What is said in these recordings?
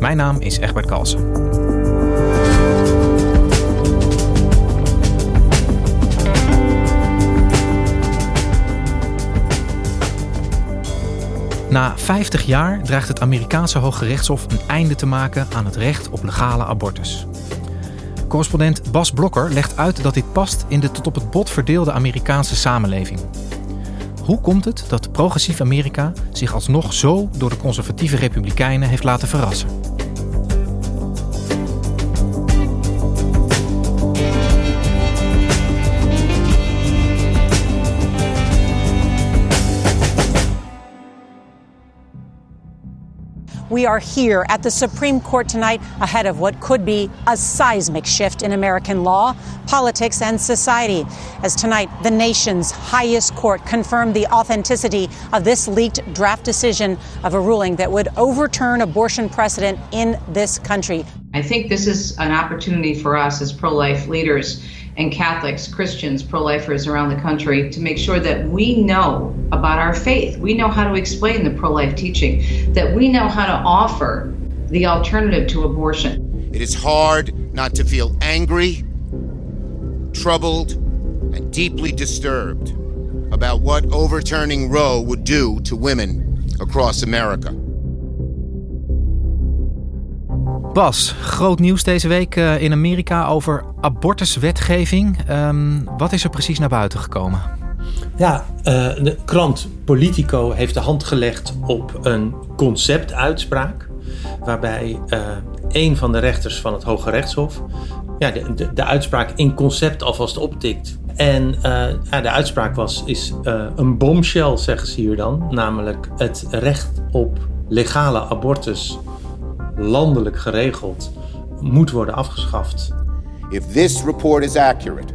Mijn naam is Egbert Kalsen. Na 50 jaar dreigt het Amerikaanse Hoge Rechtshof een einde te maken aan het recht op legale abortus. Correspondent Bas Blokker legt uit dat dit past in de tot op het bot verdeelde Amerikaanse samenleving. Hoe komt het dat progressief Amerika zich alsnog zo door de conservatieve republikeinen heeft laten verrassen? We are here at the Supreme Court tonight ahead of what could be a seismic shift in American law, politics, and society. As tonight, the nation's highest court confirmed the authenticity of this leaked draft decision of a ruling that would overturn abortion precedent in this country. I think this is an opportunity for us as pro life leaders and Catholics, Christians, pro lifers around the country to make sure that we know about our faith. We know how to explain the pro life teaching, that we know how to offer the alternative to abortion. It is hard not to feel angry, troubled, and deeply disturbed about what overturning Roe would do to women across America. Bas, groot nieuws deze week eh, in Amerika over abortuswetgeving. Um, wat is er precies naar buiten gekomen? Ja, uh, de krant Politico heeft de hand gelegd op een conceptuitspraak. Waarbij uh, een van de rechters van het Hoge Rechtshof ja, de, de, de uitspraak in concept alvast optikt. En ja, de uitspraak was, is een bombshell, zeggen ze hier dan. Namelijk het recht op legale abortus landelijk geregeld moet worden afgeschaft. If this report is accurate,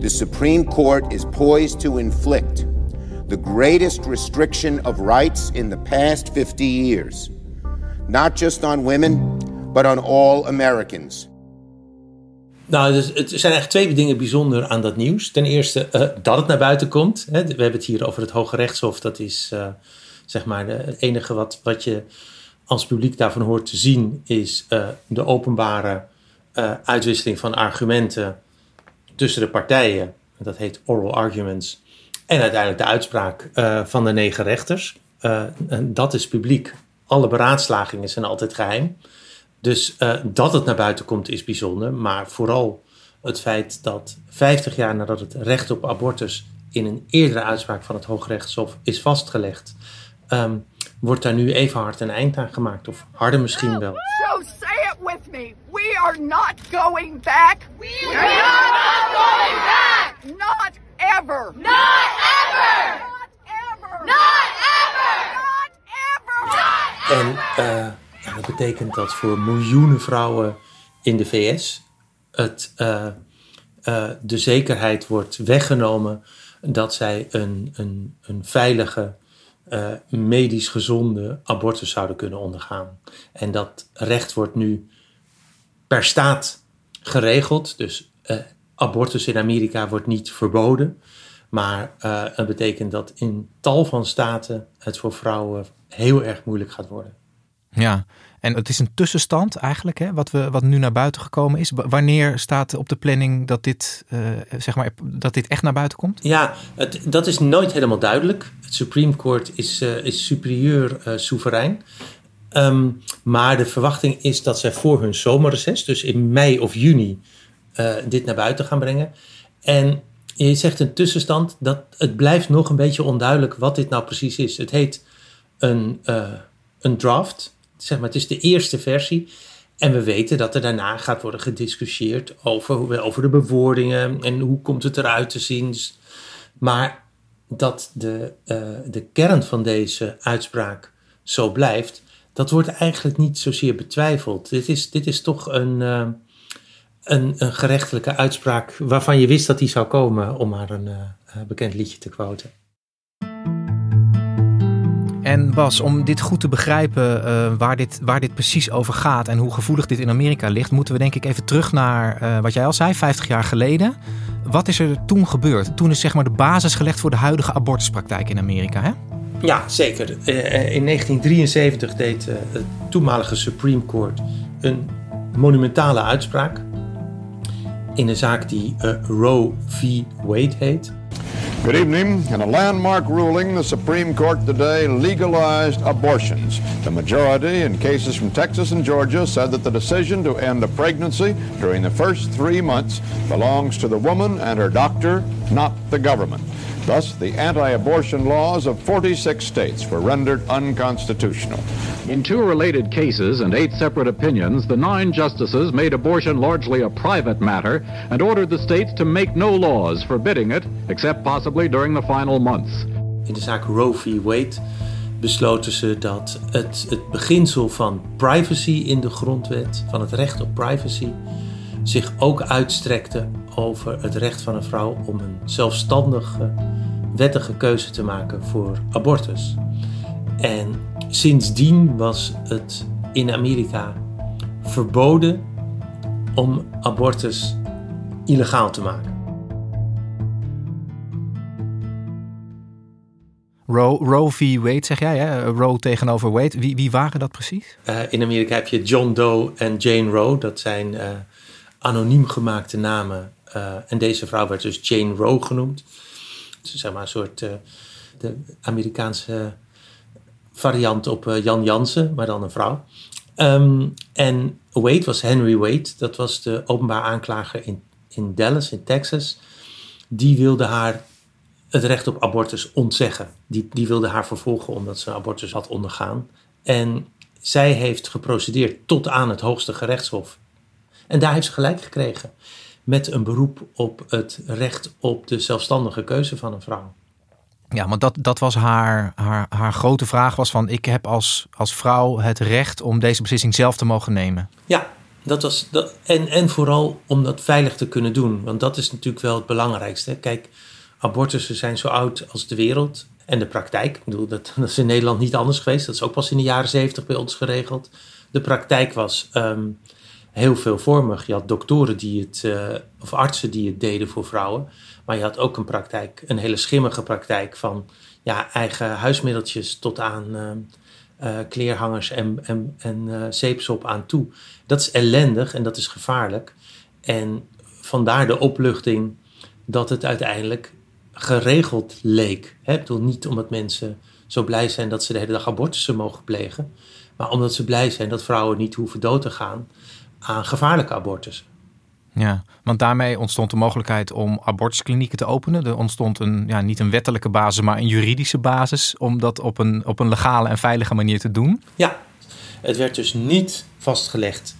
the Supreme Court is poised to inflict the greatest restriction of rights in the past 50 years, not just on women, but on all Americans. Nou, dus het zijn eigenlijk twee dingen bijzonder aan dat nieuws. Ten eerste uh, dat het naar buiten komt. Hè. We hebben het hier over het Hoge Rechtshof. Dat is uh, zeg maar het enige wat, wat je als publiek daarvan hoort te zien, is uh, de openbare uh, uitwisseling van argumenten tussen de partijen. Dat heet oral arguments. En uiteindelijk de uitspraak uh, van de negen rechters. en dat is publiek. Alle beraadslagingen zijn altijd geheim. Dus dat het naar buiten komt is bijzonder. Maar vooral het feit dat 50 jaar nadat het recht op abortus in een eerdere uitspraak van het Hoogrechtshof is vastgelegd, um, wordt daar nu even hard een eind aan gemaakt. Of harder misschien wel. So say it with me. We are not going back. We are not going back. Not ever. Not ever. Not ever. Not ever. Not ever. En uh, ja, dat betekent dat voor miljoenen vrouwen in de VS het, uh, uh, de zekerheid wordt weggenomen dat zij een, een, een veilige uh, medisch gezonde abortus zouden kunnen ondergaan. En dat recht wordt nu per staat geregeld. Dus uh, abortus in Amerika wordt niet verboden. Maar uh, het betekent dat in tal van staten het voor vrouwen heel erg moeilijk gaat worden. Ja, en het is een tussenstand eigenlijk, hè, wat, we, wat nu naar buiten gekomen is. Wanneer staat op de planning dat dit, uh, zeg maar, dat dit echt naar buiten komt? Ja, het, dat is nooit helemaal duidelijk. Het Supreme Court is, uh, is superieur uh, soeverein. Um, maar de verwachting is dat zij voor hun zomerreces, dus in mei of juni, dit naar buiten gaan brengen. En je zegt een tussenstand, dat het blijft nog een beetje onduidelijk wat dit nou precies is. Het heet een, een draft zeg maar, het is de eerste versie. En we weten dat er daarna gaat worden gediscussieerd over, over de bewoordingen en hoe komt het eruit te zien. Maar dat de, uh, de kern van deze uitspraak zo blijft, dat wordt eigenlijk niet zozeer betwijfeld. Dit is, dit is toch een, uh, een, een gerechtelijke uitspraak waarvan je wist dat die zou komen, om maar een uh, bekend liedje te quoten. En Bas, om dit goed te begrijpen uh, waar, dit, waar dit precies over gaat en hoe gevoelig dit in Amerika ligt, moeten we denk ik even terug naar uh, wat jij al zei, 50 jaar geleden. Wat is er toen gebeurd? Toen is zeg maar de basis gelegd voor de huidige abortuspraktijk in Amerika, hè? Ja, zeker. Uh, in 1973 deed het toenmalige Supreme Court een monumentale uitspraak in een zaak die Roe v. Wade heet. Good evening. In a landmark ruling, the Supreme Court today legalized abortions. The majority in cases from Texas and Georgia said that the decision to end a pregnancy during the first three months belongs to the woman and her doctor, not the government. Thus, the anti abortion laws of 46 states were rendered unconstitutional. In two related cases and eight separate opinions, the nine justices made abortion largely a private matter and ordered the states to make no laws forbidding it, except possibly during the final months. In de zaak Roe v. Wade besloten ze dat het, het beginsel van privacy in de grondwet, van het recht op privacy, zich ook uitstrekte over het recht van een vrouw om een zelfstandige, wettige keuze te maken voor abortus. En sindsdien was het in Amerika verboden om abortus illegaal te maken. Roe, Roe v. Wade, zeg jij, hè? Roe tegenover Wade. Wie, wie waren dat precies? Uh, in Amerika heb je John Doe en Jane Roe. Dat zijn uh, anoniem gemaakte namen. Uh, en deze vrouw werd dus Jane Roe genoemd. Dus zeg maar een soort de Amerikaanse variant op Jan Jansen, maar dan een vrouw. Um, en Wade was Henry Wade. Dat was de openbaar aanklager in, in Dallas, in Texas. Die wilde haar het recht op abortus ontzeggen. Die, die wilde haar vervolgen omdat ze een abortus had ondergaan. En zij heeft geprocedeerd tot aan het hoogste gerechtshof. En daar heeft ze gelijk gekregen. Met een beroep op het recht op de zelfstandige keuze van een vrouw. Ja, want dat, dat was haar, haar, haar grote vraag was van... ik heb als, als vrouw het recht om deze beslissing zelf te mogen nemen. Ja, dat was, dat, en, en vooral om dat veilig te kunnen doen. Want dat is natuurlijk wel het belangrijkste. Kijk, abortussen zijn zo oud als de wereld. En de praktijk, ik bedoel, dat, dat is in Nederland niet anders geweest. Dat is ook pas in de jaren zeventig bij ons geregeld. De praktijk was um, heel veelvormig. Je had doktoren die het, uh, of artsen die het deden voor vrouwen. Maar je had ook een praktijk, een hele schimmige praktijk van ja, eigen huismiddeltjes tot aan uh, uh, kleerhangers en, en, en zeepsop aan toe. Dat is ellendig en dat is gevaarlijk. En vandaar de opluchting dat het uiteindelijk geregeld leek. Hè? Ik bedoel, niet omdat mensen zo blij zijn dat ze de hele dag abortussen mogen plegen, maar omdat ze blij zijn dat vrouwen niet hoeven dood te gaan aan gevaarlijke abortussen. Ja, want daarmee ontstond de mogelijkheid om abortusklinieken te openen. Er ontstond een, ja, niet een wettelijke basis, maar een juridische basis om dat op een, op een legale en veilige manier te doen. Ja, het werd dus niet vastgelegd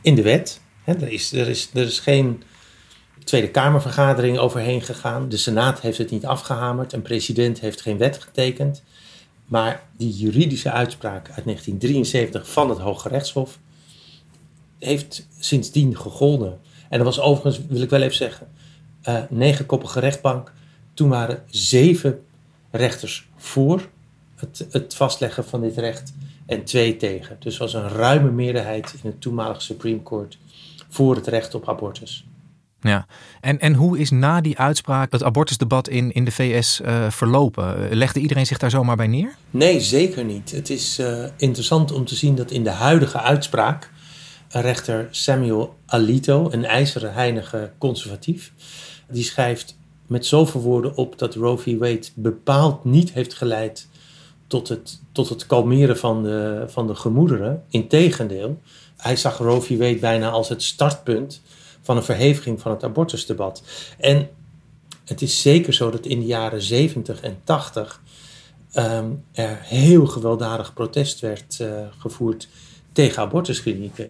in de wet. er, is, er, is, er is geen Tweede Kamervergadering overheen gegaan. De Senaat heeft het niet afgehamerd. Een president heeft geen wet getekend. Maar die juridische uitspraak uit 1973 van het Hoge Rechtshof heeft sindsdien gegolden. En dat was overigens, wil ik wel even zeggen, uh, negenkoppige rechtbank. Toen waren zeven rechters voor het, het vastleggen van dit recht en twee tegen. Dus was een ruime meerderheid in het toenmalige Supreme Court voor het recht op abortus. Ja, en, en hoe is na die uitspraak het abortusdebat in, in de VS uh, verlopen? Legde iedereen zich daar zomaar bij neer? Nee, zeker niet. Het is uh, interessant om te zien dat in de huidige uitspraak rechter Samuel Alito, een ijzeren heinige conservatief, die schrijft met zoveel woorden op dat Roe v. Wade bepaald niet heeft geleid tot het, tot het kalmeren van de, van de gemoederen. Integendeel, hij zag Roe v. Wade bijna als het startpunt van een verheviging van het abortusdebat. En het is zeker zo dat in de jaren 70 en 80 um, er heel gewelddadig protest werd uh, gevoerd tegen abortusklinieken.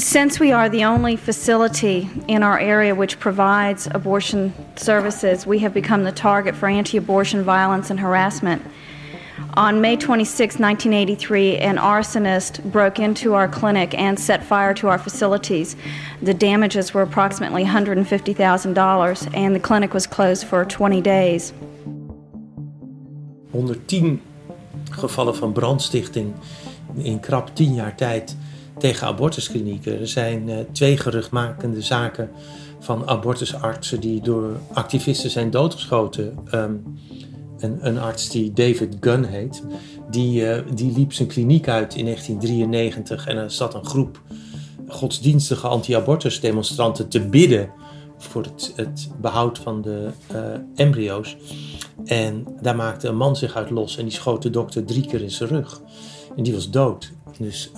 Since we are the only facility in our area which provides abortion services, we have become the target for anti abortion violence and harassment. On May 26, 1983, an arsonist broke into our clinic and set fire to our facilities. The damages were approximately $150,000 and the clinic was closed for 20 days. 110 gevallen van brandstichting in krap 10 jaar tijd tegen abortusklinieken. Er zijn uh, twee geruchtmakende zaken van abortusartsen die door activisten zijn doodgeschoten. Um, een, een, arts die David Gunn heet, die, uh, die liep zijn kliniek uit in 1993 en er zat een groep godsdienstige anti-abortus demonstranten te bidden voor het, het behoud van de uh, embryo's. En daar maakte een man zich uit los en die schoot de dokter drie keer in zijn rug. En die was dood. Dus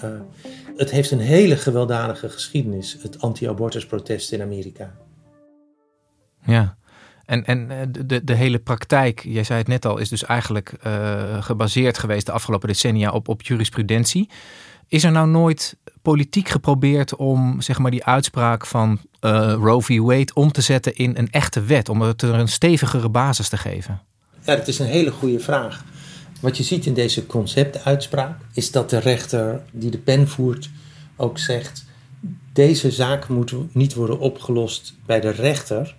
het heeft een hele gewelddadige geschiedenis, het anti-abortusprotest in Amerika. Ja, en, en de, de hele praktijk, jij zei het net al, is dus eigenlijk uh, gebaseerd geweest de afgelopen decennia op, op jurisprudentie. Is er nou nooit politiek geprobeerd om zeg maar, die uitspraak van uh, Roe v. Wade om te zetten in een echte wet, om het er een stevigere basis te geven? Ja, dat is een hele goede vraag. Wat je ziet in deze conceptuitspraak is dat de rechter die de pen voert ook zegt: deze zaak moet niet worden opgelost bij de rechter,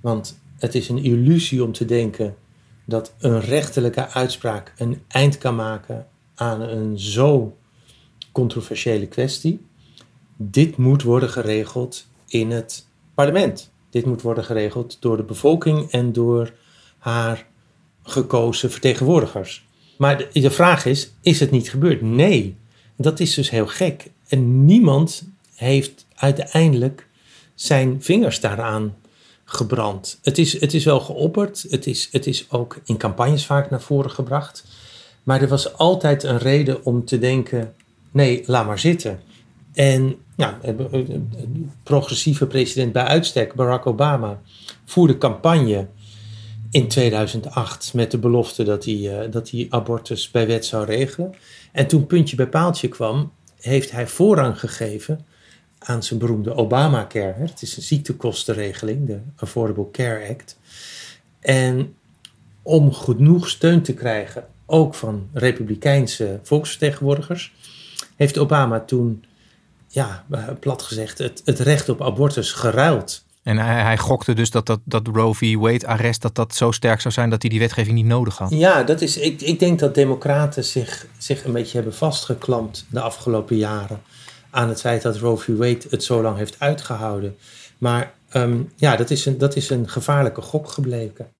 want het is een illusie om te denken dat een rechterlijke uitspraak een eind kan maken aan een zo controversiële kwestie. Dit moet worden geregeld in het parlement. Dit moet worden geregeld door de bevolking en door haar gekozen vertegenwoordigers. Maar de, de vraag is: is het niet gebeurd? Nee. Dat is dus heel gek. En niemand heeft uiteindelijk zijn vingers daaraan gebrand. Het is, het is wel geopperd. Het is, het is ook in campagnes vaak naar voren gebracht. Maar er was altijd een reden om te denken: nee, laat maar zitten. En ja, progressieve president bij uitstek, Barack Obama, voerde campagne in 2008 met de belofte dat hij, uh, dat hij abortus bij wet zou regelen. En toen puntje bij paaltje kwam, heeft hij voorrang gegeven aan zijn beroemde Obamacare. Het is een ziektekostenregeling, de Affordable Care Act. En om genoeg steun te krijgen, ook van republikeinse volksvertegenwoordigers, heeft Obama toen, ja, plat gezegd, het, het recht op abortus geruild en hij, hij, gokte dus dat, dat, dat Roe v. Wade-arrest dat dat zo sterk zou zijn dat hij die wetgeving niet nodig had. Ja, dat is, ik, ik denk dat democraten zich, zich een beetje hebben vastgeklampt de afgelopen jaren aan het feit dat Roe v. Wade het zo lang heeft uitgehouden. Maar um, ja, dat is, een, dat is een gevaarlijke gok gebleken.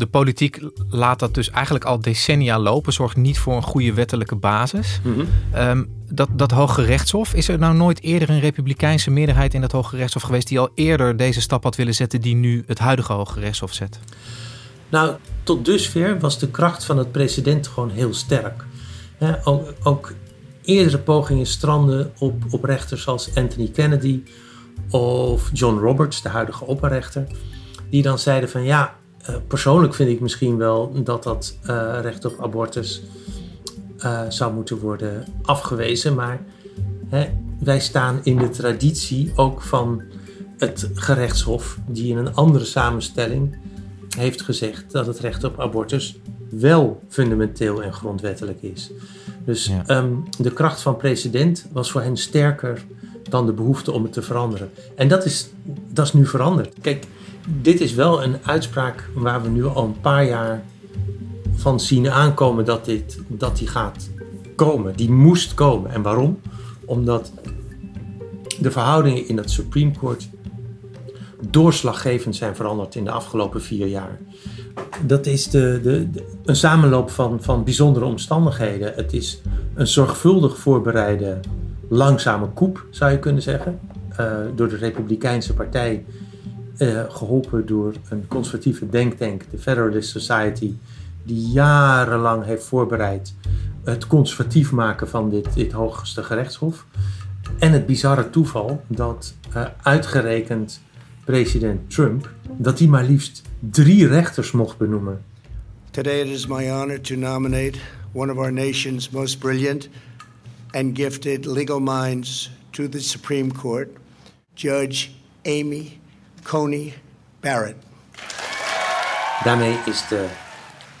De politiek laat dat dus eigenlijk al decennia lopen, zorgt niet voor een goede wettelijke basis. Mm -hmm. dat, dat Hoge Rechtshof, is er nou nooit eerder een republikeinse meerderheid in dat Hoge Rechtshof geweest die al eerder deze stap had willen zetten die nu het huidige Hoge Rechtshof zet? Nou, tot dusver was de kracht van het president gewoon heel sterk. ook, ook eerdere pogingen stranden op, op rechters als Anthony Kennedy of John Roberts, de huidige opperrechter, die dan zeiden van ja, uh, persoonlijk vind ik misschien wel dat dat uh, recht op abortus uh, zou moeten worden afgewezen. Maar hè, wij staan in de traditie ook van het gerechtshof, die in een andere samenstelling heeft gezegd dat het recht op abortus wel fundamenteel en grondwettelijk is. Dus ja. um, de kracht van president was voor hen sterker dan de behoefte om het te veranderen. En dat is, dat is nu veranderd. Kijk, dit is wel een uitspraak waar we nu al een paar jaar van zien aankomen dat, dit, dat die gaat komen. Die moest komen. En waarom? Omdat de verhoudingen in het Supreme Court doorslaggevend zijn veranderd in de afgelopen vier jaar. Dat is de, de, een samenloop van, van bijzondere omstandigheden. Het is een zorgvuldig voorbereide langzame koep, zou je kunnen zeggen. Uh, door de Republikeinse Partij uh, geholpen door een conservatieve denktank, de Federalist Society, die jarenlang heeft voorbereid het conservatief maken van dit, dit hoogste gerechtshof. En het bizarre toeval dat uh, uitgerekend president Trump, dat hij maar liefst drie rechters mocht benoemen. Today it is my honor to nominate one of our nation's most brilliant and gifted legal minds to the Supreme Court, Judge Amy Coney Barrett. Daarmee is de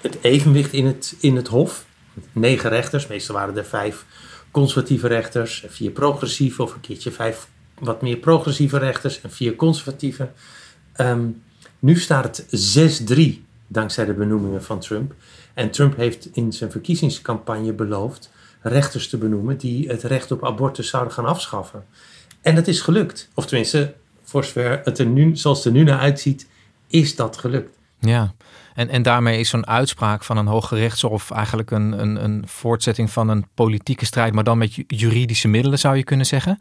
het evenwicht in het, in het Hof. Negen rechters, meestal waren er vijf conservatieve rechters, vier progressieve, of een keertje vijf wat meer progressieve rechters en vier conservatieve. Ehm, nu staat het 6-3 dankzij de benoemingen van Trump. En Trump heeft in zijn verkiezingscampagne beloofd rechters te benoemen die het recht op abortus zouden gaan afschaffen. En dat is gelukt. Of tenminste, voor zover het er nu, zoals het er nu naar uitziet, is dat gelukt. Ja, en, en daarmee is zo'n uitspraak van een hoge rechtshof eigenlijk een, een, een voortzetting van een politieke strijd, maar dan met juridische middelen zou je kunnen zeggen.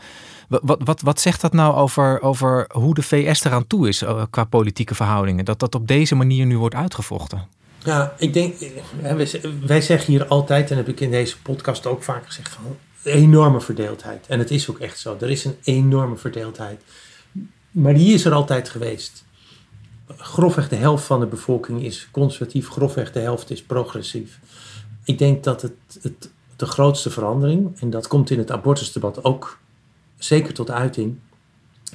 Wat, wat, wat zegt dat nou over, over hoe de VS eraan toe is eh, qua politieke verhoudingen? Dat dat op deze manier nu wordt uitgevochten? Ja, ik denk, wij zeggen hier altijd, en heb ik in deze podcast ook vaak gezegd, van enorme verdeeldheid. En het is ook echt zo. Er is een enorme verdeeldheid. Maar die is er altijd geweest. Grofweg de helft van de bevolking is conservatief, grofweg de helft is progressief. Ik denk dat het, het de grootste verandering, en dat komt in het abortusdebat ook zeker tot uiting,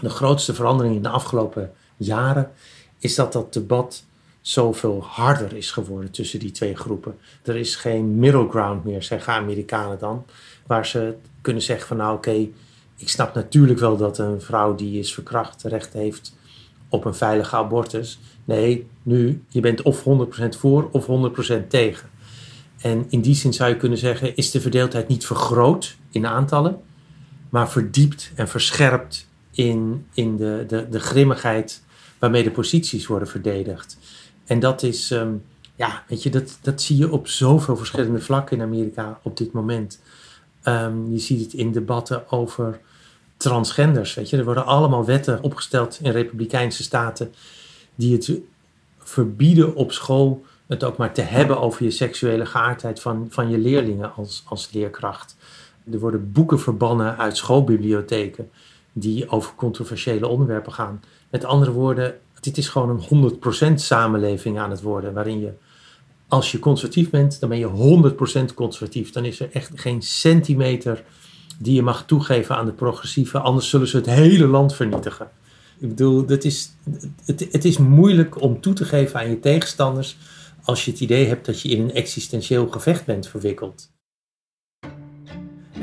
de grootste verandering in de afgelopen jaren, is dat dat debat zoveel harder is geworden tussen die twee groepen. Er is geen middle ground meer, zeggen Amerikanen dan, waar ze kunnen zeggen van nou oké, ik snap natuurlijk wel dat een vrouw die is verkracht recht heeft op een veilige abortus. Nee, nu, je bent of 100% voor of 100% tegen. En in die zin zou je kunnen zeggen, is de verdeeldheid niet vergroot in aantallen, maar verdiept en verscherpt in, in de, de, de grimmigheid waarmee de posities worden verdedigd. En dat is, ehm, ja, weet je, dat, dat zie je op zoveel verschillende vlakken in Amerika op dit moment. Ehm, je ziet het in debatten over transgenders. Weet je, er worden allemaal wetten opgesteld in republikeinse staten die het verbieden op school het ook maar te hebben over je seksuele geaardheid van, van je leerlingen als, als leerkracht. Er worden boeken verbannen uit schoolbibliotheken die over controversiële onderwerpen gaan. Met andere woorden, dit is gewoon een 100% samenleving aan het worden, waarin je, als je conservatief bent, dan ben je 100% conservatief. Dan is er echt geen centimeter die je mag toegeven aan de progressieve, anders zullen ze het hele land vernietigen. Ik bedoel, dat is, het, het is moeilijk om toe te geven aan je tegenstanders als je het idee hebt dat je in een existentieel gevecht bent verwikkeld.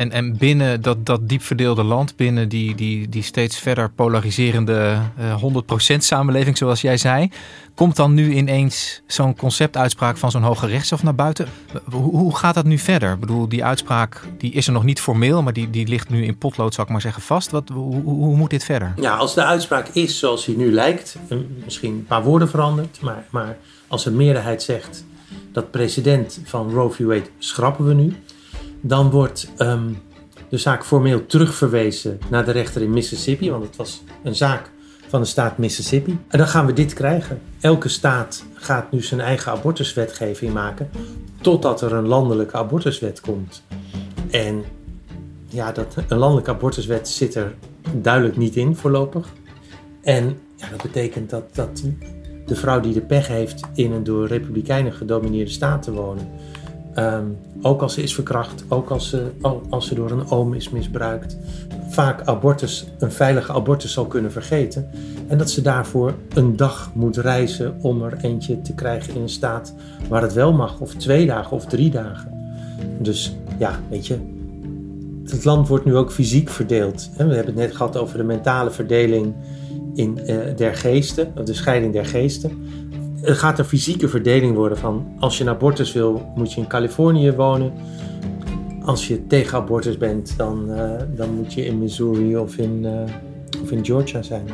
En, en binnen dat, dat diep verdeelde land, binnen die, die, die steeds verder polariserende uh, eh, 100% samenleving, zoals jij zei, komt dan nu ineens zo'n conceptuitspraak van zo'n hoge rechtshof naar buiten? Hoe, hoe gaat dat nu verder? Ik bedoel, die uitspraak die is er nog niet formeel, maar die, die ligt nu in potlood, zou ik maar zeggen, vast. Wat, hoe, hoe moet dit verder? Ja, als de uitspraak is zoals die nu lijkt, eh, misschien een paar woorden veranderd, maar, maar als een meerderheid zegt dat president van Roe v. Wade schrappen we nu dan wordt ehm, de zaak formeel terugverwezen naar de rechter in Mississippi, want het was een zaak van de staat Mississippi. En dan gaan we dit krijgen. Elke staat gaat nu zijn eigen abortuswetgeving maken, totdat er een landelijke abortuswet komt. En ja, dat, een landelijke abortuswet zit er duidelijk niet in voorlopig. En ja, dat betekent dat, dat de vrouw die de pech heeft in een door republikeinen gedomineerde staat te wonen, Ehm, ook als ze is verkracht, ook als ze, als ze door een oom is misbruikt, vaak abortus, een veilige abortus zal kunnen vergeten. En dat ze daarvoor een dag moet reizen om er eentje te krijgen in een staat waar het wel mag, of twee dagen of drie dagen. Dus ja, weet je, het land wordt nu ook fysiek verdeeld. We hebben het net gehad over de mentale verdeling in, uh, der geesten, of de scheiding der geesten er gaat een fysieke verdeling worden van als je een abortus wil, moet je in Californië wonen. Als je tegen abortus bent, dan, uh, dan moet je in Missouri of in, uh, of in Georgia zijn.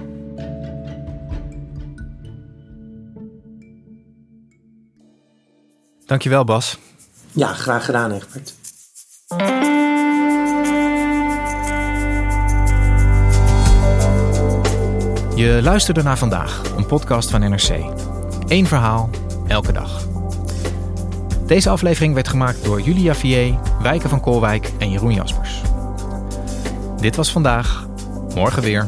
Dankjewel Bas. Ja, graag gedaan Egbert. Je luisterde naar vandaag, een podcast van NRC. Eén verhaal, elke dag. Deze aflevering werd gemaakt door Julia Vier, Wijken van Koolwijk en Jeroen Jaspers. Dit was vandaag, morgen weer.